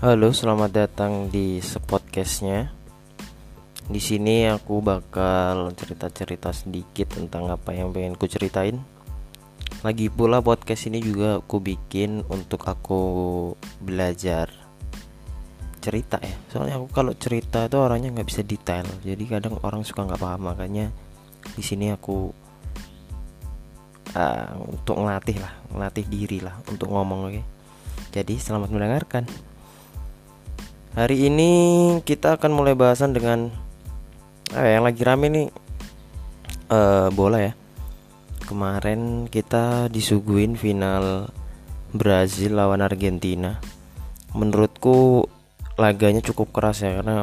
Halo, selamat datang di sepodcastnya. Di sini aku bakal cerita-cerita sedikit tentang apa yang pengen ku ceritain. Lagi pula podcast ini juga aku bikin untuk aku belajar cerita ya. Soalnya aku kalau cerita itu orangnya nggak bisa detail, jadi kadang orang suka nggak paham. Makanya di sini aku uh, untuk ngelatih lah, ngelatih diri lah untuk ngomong oke. Okay? Jadi selamat mendengarkan. Hari ini kita akan mulai bahasan dengan eh, yang lagi rame nih uh, bola ya. Kemarin kita disuguhin final Brazil lawan Argentina. Menurutku laganya cukup keras ya karena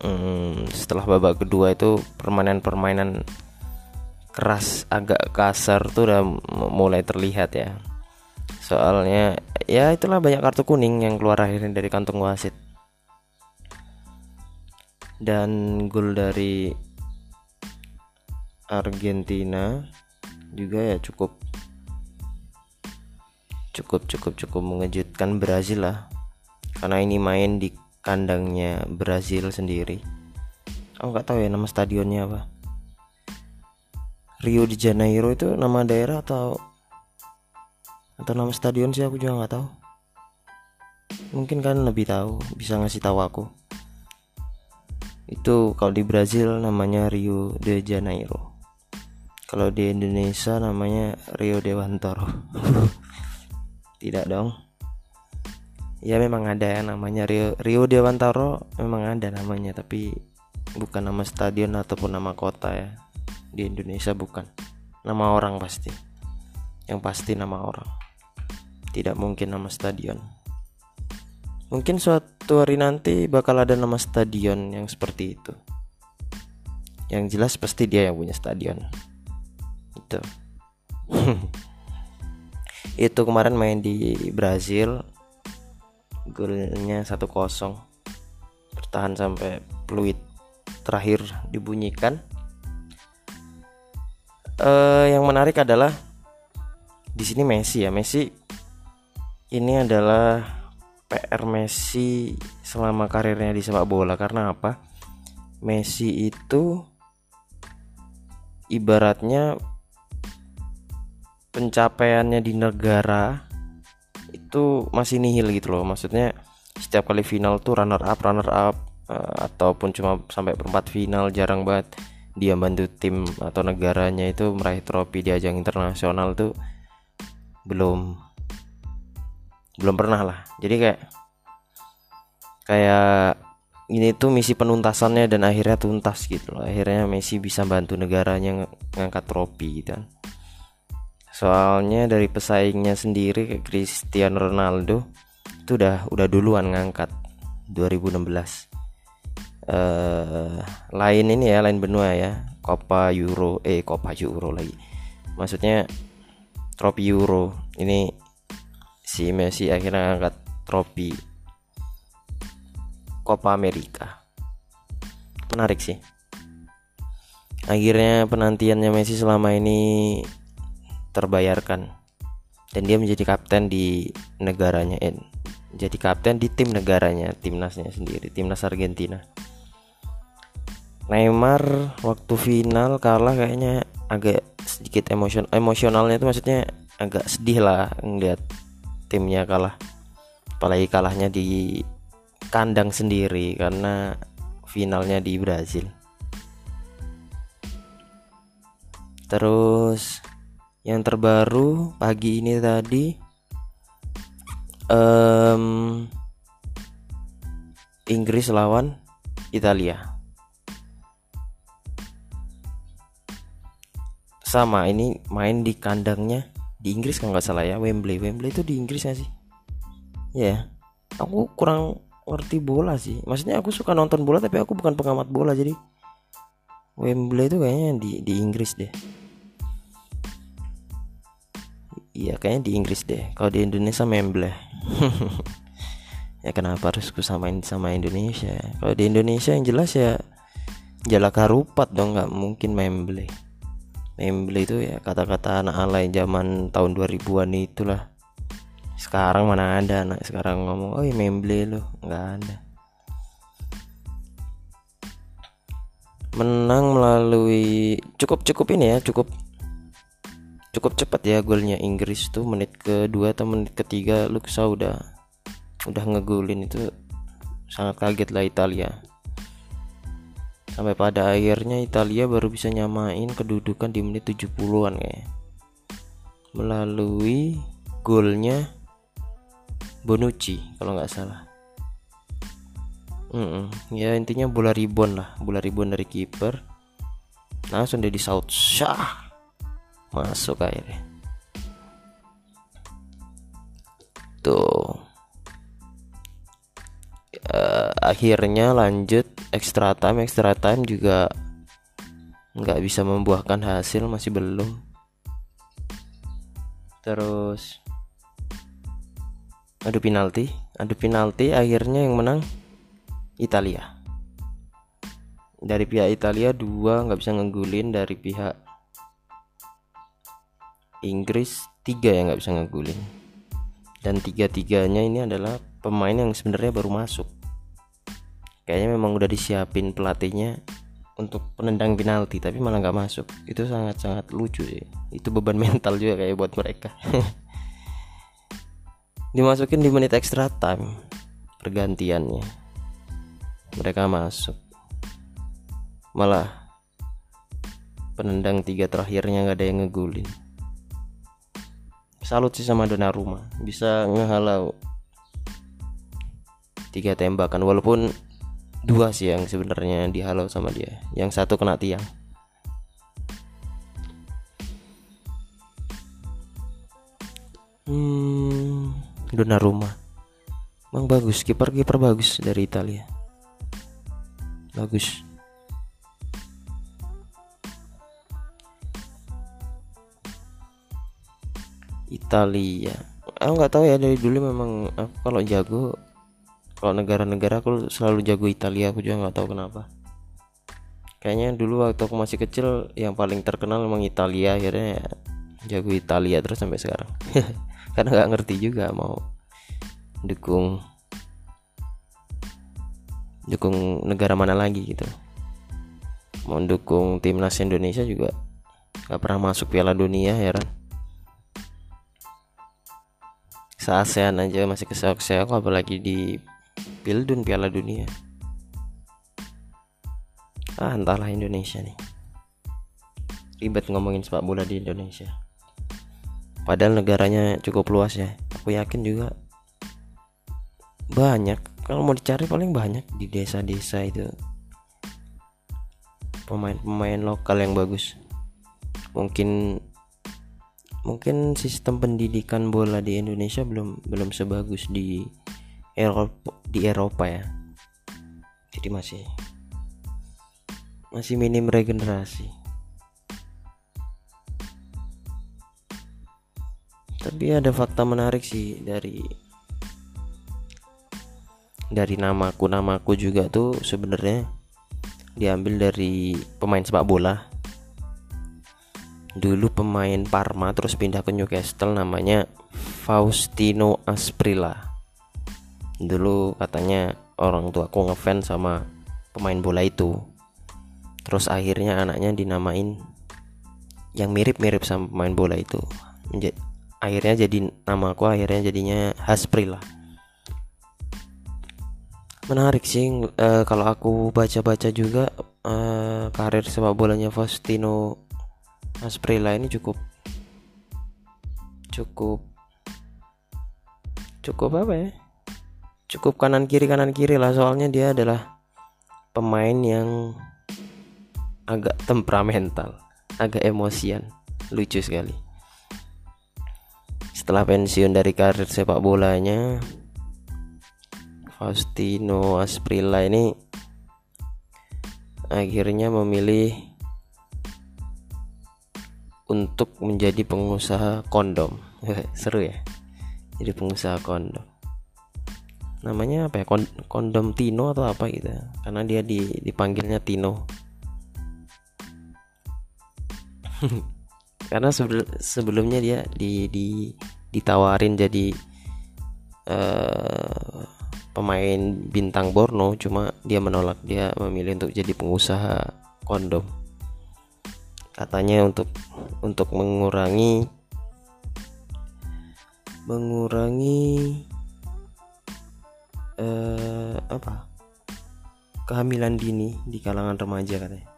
hmm, setelah babak kedua itu permainan-permainan keras agak kasar tuh udah mulai terlihat ya soalnya ya itulah banyak kartu kuning yang keluar akhirnya dari kantong wasit dan gol dari Argentina juga ya cukup cukup cukup cukup mengejutkan Brazil lah. Karena ini main di kandangnya Brazil sendiri. Aku nggak tahu ya nama stadionnya apa. Rio de Janeiro itu nama daerah atau atau nama stadion sih aku juga nggak tahu. Mungkin kan lebih tahu bisa ngasih tahu aku itu kalau di Brazil namanya Rio de Janeiro. Kalau di Indonesia namanya Rio Dewantoro tidak dong. Ya memang ada ya namanya Rio Rio Dewantoro memang ada namanya tapi bukan nama stadion ataupun nama kota ya. Di Indonesia bukan. Nama orang pasti. Yang pasti nama orang. Tidak mungkin nama stadion Mungkin suatu hari nanti bakal ada nama stadion yang seperti itu. Yang jelas pasti dia yang punya stadion. Itu. itu kemarin main di Brazil. Golnya 1-0. Bertahan sampai peluit terakhir dibunyikan. Uh, yang menarik adalah di sini Messi ya. Messi ini adalah PR Messi selama karirnya di sepak bola karena apa? Messi itu ibaratnya pencapaiannya di negara itu masih nihil gitu loh. Maksudnya setiap kali final tuh runner up, runner up uh, ataupun cuma sampai perempat final jarang banget dia bantu tim atau negaranya itu meraih trofi di ajang internasional tuh belum belum pernah lah. Jadi kayak kayak ini tuh misi penuntasannya dan akhirnya tuntas gitu loh. Akhirnya Messi bisa bantu negaranya ng ngangkat trofi gitu kan. Soalnya dari pesaingnya sendiri kayak Cristiano Ronaldo itu udah udah duluan ngangkat 2016 uh, lain ini ya lain benua ya. Copa Euro eh Copa Euro lagi. Maksudnya trofi Euro. Ini si Messi akhirnya angkat trofi Copa America. Menarik sih. Akhirnya penantiannya Messi selama ini terbayarkan. Dan dia menjadi kapten di negaranya eh, jadi kapten di tim negaranya timnasnya sendiri timnas Argentina. Neymar waktu final kalah kayaknya agak sedikit emosion emosionalnya itu maksudnya agak sedih lah ngeliat timnya kalah. Apalagi kalahnya di kandang sendiri karena finalnya di Brazil. Terus yang terbaru pagi ini tadi um, Inggris lawan Italia. Sama ini main di kandangnya di Inggris kalau nggak salah ya Wembley. Wembley itu di Inggris ya sih? Ya aku kurang ngerti bola sih. Maksudnya aku suka nonton bola tapi aku bukan pengamat bola jadi Wembley itu kayaknya di di Inggris deh. Iya kayaknya di Inggris deh. Kalau di Indonesia Wembley. Ya kenapa harus kusamain sama Indonesia? Kalau di Indonesia yang jelas ya Jalak Harupat dong nggak mungkin Wembley Wembley itu ya kata-kata anak alay zaman tahun 2000-an itulah. Sekarang mana ada anak sekarang ngomong oh memble lo nggak ada. Menang melalui cukup cukup ini ya cukup cukup cepat ya golnya Inggris tuh. Menit kedua atau menit ketiga Luxa udah udah ngegolin itu. Sangat kaget lah Italia sampai pada akhirnya Italia baru bisa nyamain kedudukan di menit 70-an kayak melalui golnya Bonucci kalau nggak salah. Mm -mm. ya intinya bola ribon lah. Bola ribon dari kiper. Langsung dia di saut syah! Masuk akhirnya. Tuh uh, akhirnya lanjut extra time extra time juga nggak bisa membuahkan hasil masih belum. Terus adu penalti. Adu penalti akhirnya yang menang Italia. Dari pihak Italia dua nggak bisa ngegulin dari pihak Inggris tiga yang nggak bisa ngegulin dan tiga-tiganya ini adalah pemain yang sebenarnya baru masuk. Kayaknya memang udah disiapin pelatihnya untuk penendang penalti tapi malah nggak masuk. Itu sangat-sangat lucu sih. Itu beban mental juga kayak buat mereka. Dimasukin di menit extra time pergantiannya. Mereka masuk. Malah penendang tiga terakhirnya nggak ada yang ngegulin. Salut sih sama Donnarumma. Bisa ngehalau tiga tembakan walaupun dua sih yang sebenarnya dihalau sama dia. Yang satu kena tiang. Hmm Donnarumma. Emang bagus kiper kiper bagus dari Italia. Bagus. Italia. Aku nggak tahu ya dari dulu memang aku kalau jago kalau negara-negara aku selalu jago Italia aku juga nggak tahu kenapa. Kayaknya dulu waktu aku masih kecil yang paling terkenal memang Italia akhirnya ya, jago Italia terus sampai sekarang. Karena nggak ngerti juga mau dukung dukung negara mana lagi gitu. Mau dukung timnas Indonesia juga nggak pernah masuk Piala Dunia heran se-ASEAN aja masih keseok-seok apalagi di Pildun Piala Dunia. Ah entahlah Indonesia nih. Ribet ngomongin sepak bola di Indonesia. Padahal negaranya cukup luas ya. Aku yakin juga banyak kalau mau dicari paling banyak di desa-desa itu. Pemain-pemain lokal yang bagus. Mungkin mungkin sistem pendidikan bola di Indonesia belum belum sebagus di Eropa di Eropa ya. Jadi masih masih minim regenerasi. Tapi ada fakta menarik sih dari dari namaku. Namaku juga tuh sebenarnya diambil dari pemain sepak bola. Dulu pemain Parma terus pindah ke Newcastle namanya Faustino Asprilla dulu katanya orang tua aku ngefans sama pemain bola itu. Terus akhirnya anaknya dinamain yang mirip-mirip sama pemain bola itu. Akhirnya jadi nama aku akhirnya jadinya Hasprilla menarik sih e, kalau aku baca-baca juga e, karir sepak bolanya Faustino Mas Prila ini cukup cukup cukup apa ya cukup kanan kiri kanan kiri lah. Soalnya dia adalah pemain yang agak temperamental agak emosian lucu sekali. Setelah pensiun dari karir sepak bolanya Faustino Asprilla ini akhirnya memilih untuk menjadi pengusaha kondom. Seru ya jadi pengusaha kondom namanya apa ya kondom Tino atau apa gitu karena dia di, dipanggilnya Tino. Karena sebelum sebelumnya dia di, di ditawarin jadi uh, pemain bintang Borno cuma dia menolak dia memilih untuk jadi pengusaha kondom. Katanya untuk untuk mengurangi mengurangi apa? Kehamilan dini di kalangan remaja katanya.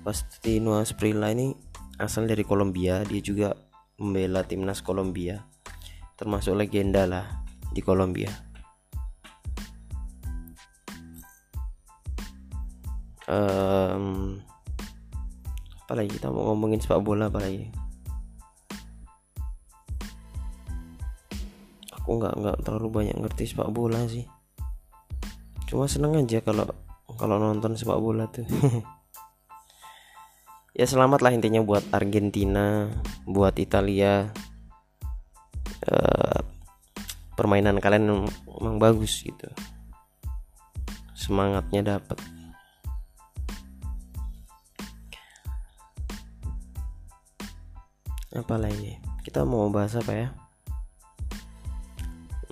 Pasti Noah Sprilla ini asal dari Kolombia dia juga membela timnas Kolombia. Termasuk legenda lah di Kolombia. Um, apalagi kita mau ngomongin sepak bola apalagi aku nggak nggak terlalu banyak ngerti sepak bola sih cuma seneng aja kalau kalau nonton sepak bola tuh. Ya selamat lah intinya buat Argentina buat Italia. Uh, permainan kalian emang bagus gitu. Semangatnya dapat apa lagi? Kita mau bahas apa ya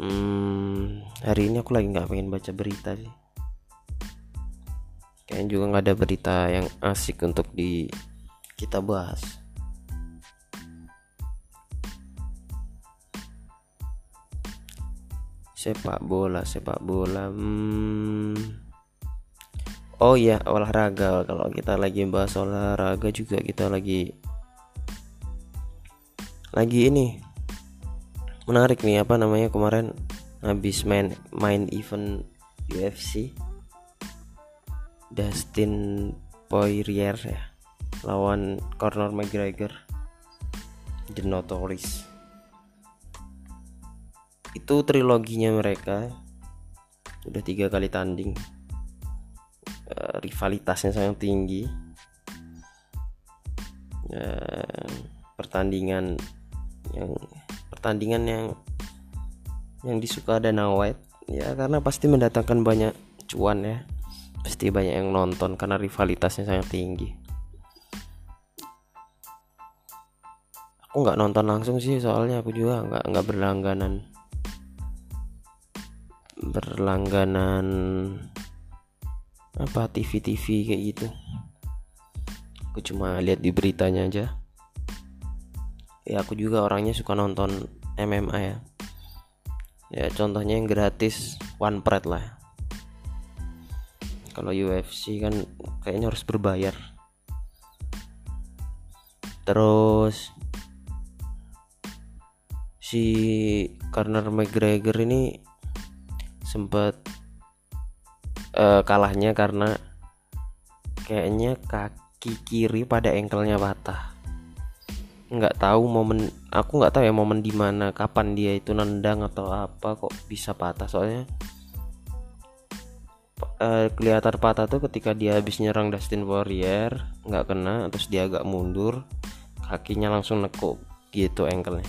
hmm, hari ini aku lagi nggak pengen baca berita sih kayaknya juga nggak ada berita yang asik untuk di kita bahas. Sepak bola, sepak bola. Hmm. Oh iya, olahraga. Kalau kita lagi bahas olahraga juga kita lagi lagi ini menarik nih apa namanya kemarin habis main main event UFC Dustin Poirier ya lawan Conor McGregor. The Notorious. Itu triloginya mereka. Udah tiga kali tanding. Uh, rivalitasnya sangat tinggi. Uh, pertandingan yang pertandingan yang yang disuka Dana White. Ya karena pasti mendatangkan banyak cuan ya. Pasti banyak yang nonton karena rivalitasnya sangat tinggi. Aku nggak nonton langsung sih soalnya aku juga nggak nggak berlangganan. Berlangganan apa TV TV kayak gitu. Aku cuma lihat di beritanya aja ya aku juga orangnya suka nonton MMA ya. Ya contohnya yang gratis One Pride lah. Kalau UFC kan kayaknya harus berbayar. Terus si Conor McGregor ini sempat uh, kalahnya karena kayaknya kaki kiri pada engkelnya patah nggak tahu momen aku nggak tahu ya momen di mana kapan dia itu nendang atau apa kok bisa patah. Soalnya uh, kelihatan patah tuh ketika dia habis nyerang Dustin Warrior nggak kena terus dia agak mundur kakinya langsung nekuk gitu engkelnya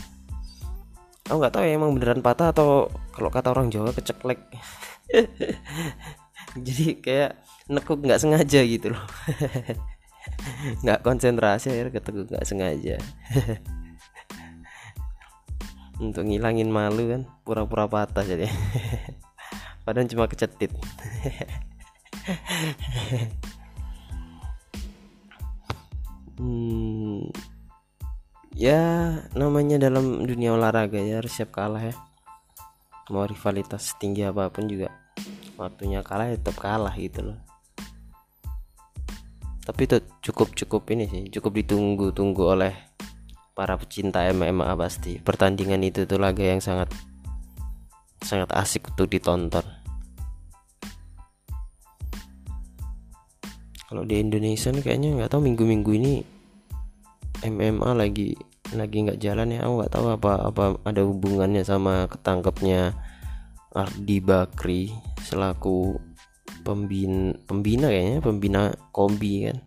aku nggak tahu ya emang beneran patah atau kalau kata orang Jawa keceklek. Jadi kayak nekuk nggak sengaja gitu loh nggak konsentrasi akhirnya ketekuk nggak sengaja. Untuk ngilangin malu kan pura-pura patah jadi. Padahal cuma kecetit. Hmm, ya namanya dalam dunia olahraga ya harus siap kalah ya. Mau rivalitas tinggi apa pun juga waktunya kalah ya tetap kalah gitu loh tapi itu cukup cukup ini sih cukup ditunggu tunggu oleh para pecinta MMA pasti. Pertandingan itu tuh laga yang sangat sangat asik untuk ditonton. Kalau di Indonesia nih kayaknya nggak tahu minggu-minggu ini MMA lagi lagi nggak jalan ya. Aku nggak tahu apa apa ada hubungannya sama ketangkepnya Ardi Bakri selaku pembina pembina kayaknya pembina kombi kan.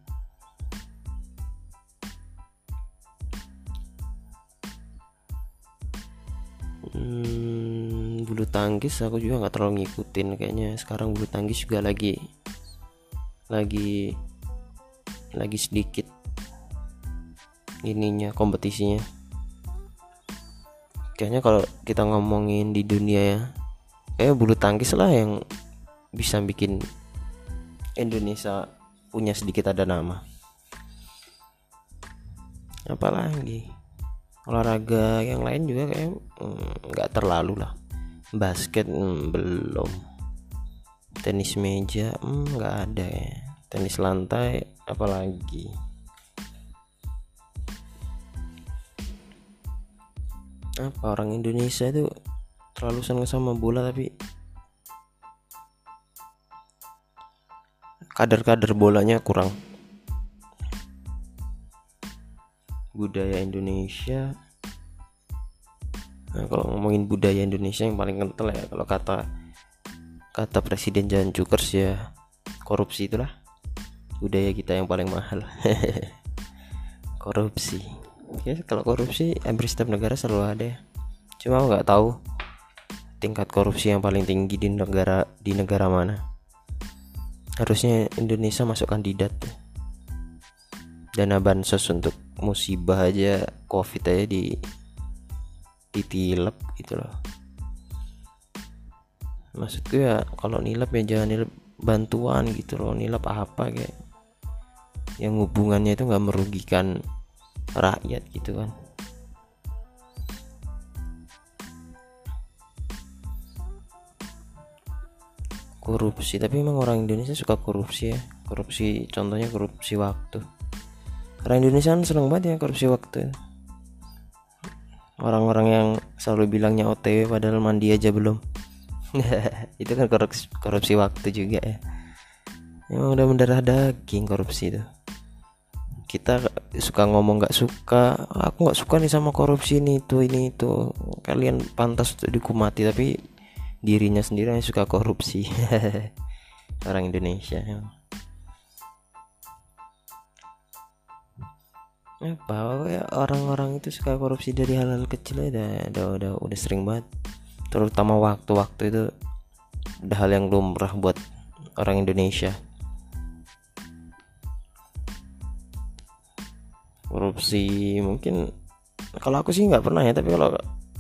Hmm, bulu tangkis aku juga nggak terlalu ngikutin kayaknya. Sekarang bulu tangkis juga lagi lagi lagi sedikit ininya kompetisinya. Kayaknya kalau kita ngomongin di dunia ya kayak bulu tangkis lah yang bisa bikin Indonesia punya sedikit ada nama. Apalagi? Olahraga yang lain juga kayak mm, nggak mm, terlalu lah. Basket mm, belum. Tenis meja mm, nggak mm, ada. Ya tenis lantai apalagi? Apa orang Indonesia itu terlalu senang sama bola tapi kader-kader bolanya kurang. Budaya Indonesia. Nah, kalau ngomongin budaya Indonesia yang paling kental ya kalau kata kata Presiden Jan Cukers ya korupsi itulah. Budaya kita yang paling mahal. Korupsi. Ya kalau korupsi hampir setiap negara selalu ada ya. Cuma nggak tahu tingkat korupsi yang paling tinggi di negara di negara mana harusnya Indonesia masuk kandidat dana bansos untuk musibah aja covid aja di ditilep gitu loh. Maksudku ya kalau nilep ya jangan nilep bantuan gitu loh nilep apa kayak. Yang hubungannya itu nggak merugikan rakyat gitu kan korupsi tapi memang orang Indonesia suka korupsi ya. Korupsi contohnya korupsi waktu. Orang Indonesia kan seneng banget ya korupsi waktu. Orang-orang yang selalu bilangnya OTW padahal mandi aja belum. Itu kan korupsi, korupsi waktu juga ya. Emang udah mendarah daging korupsi itu. Kita suka ngomong nggak suka. Aku nggak suka nih sama korupsi ini itu ini itu. Kalian pantas untuk dikumati tapi dirinya sendiri yang suka korupsi. Orang Indonesia. Apa? Ya orang-orang itu suka korupsi dari hal-hal kecil ya udah, udah udah sering banget. Terutama waktu-waktu itu udah hal yang lumrah buat orang Indonesia. Korupsi mungkin kalau aku sih nggak pernah ya tapi kalau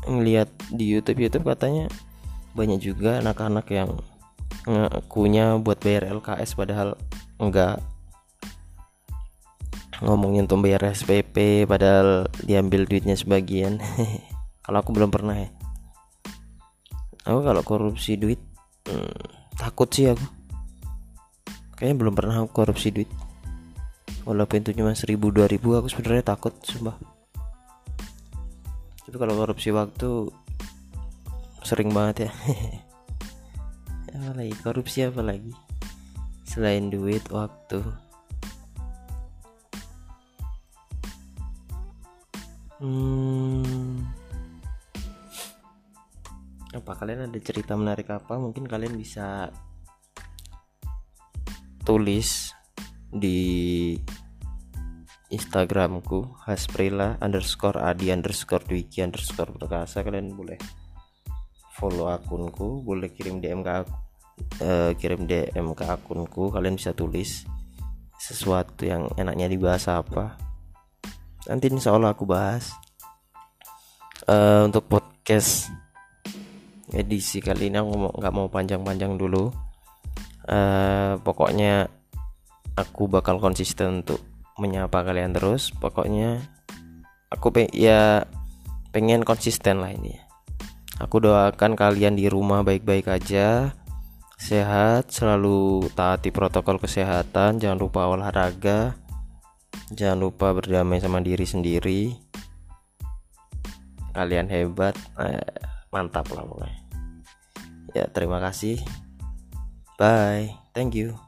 ngelihat di YouTube YouTube katanya banyak juga anak-anak yang ngakunya buat bayar LKS padahal enggak. Ngomongin untuk bayar SPP padahal diambil duitnya sebagian. Kalau aku belum pernah ya. Aku kalau korupsi duit hmm, takut sih aku. Kayaknya belum pernah aku korupsi duit. Walaupun itu cuma seribu dua ribu aku sebenarnya takut sumpah. Tapi kalau korupsi waktu sering banget ya. Apa lagi? Korupsi apa lagi? Selain duit waktu. Hmm. Apa kalian ada cerita menarik apa? Mungkin kalian bisa tulis di Instagramku hasprila underscore adi underscore dwiki underscore perkasa. Kalian boleh follow akunku boleh kirim DM ke aku uh, kirim DM ke akunku. Kalian bisa tulis sesuatu yang enaknya dibahas apa. Nanti insya Allah aku bahas. Uh, untuk podcast edisi kali ini aku nggak mau panjang-panjang dulu. Uh, pokoknya aku bakal konsisten untuk menyapa kalian terus. Pokoknya aku pe ya pengen konsisten lah ini aku doakan kalian di rumah baik-baik aja. Sehat selalu taati protokol kesehatan jangan lupa olahraga jangan lupa berdamai sama diri sendiri. Kalian hebat eh, mantap lah pokoknya. Ya terima kasih. Bye thank you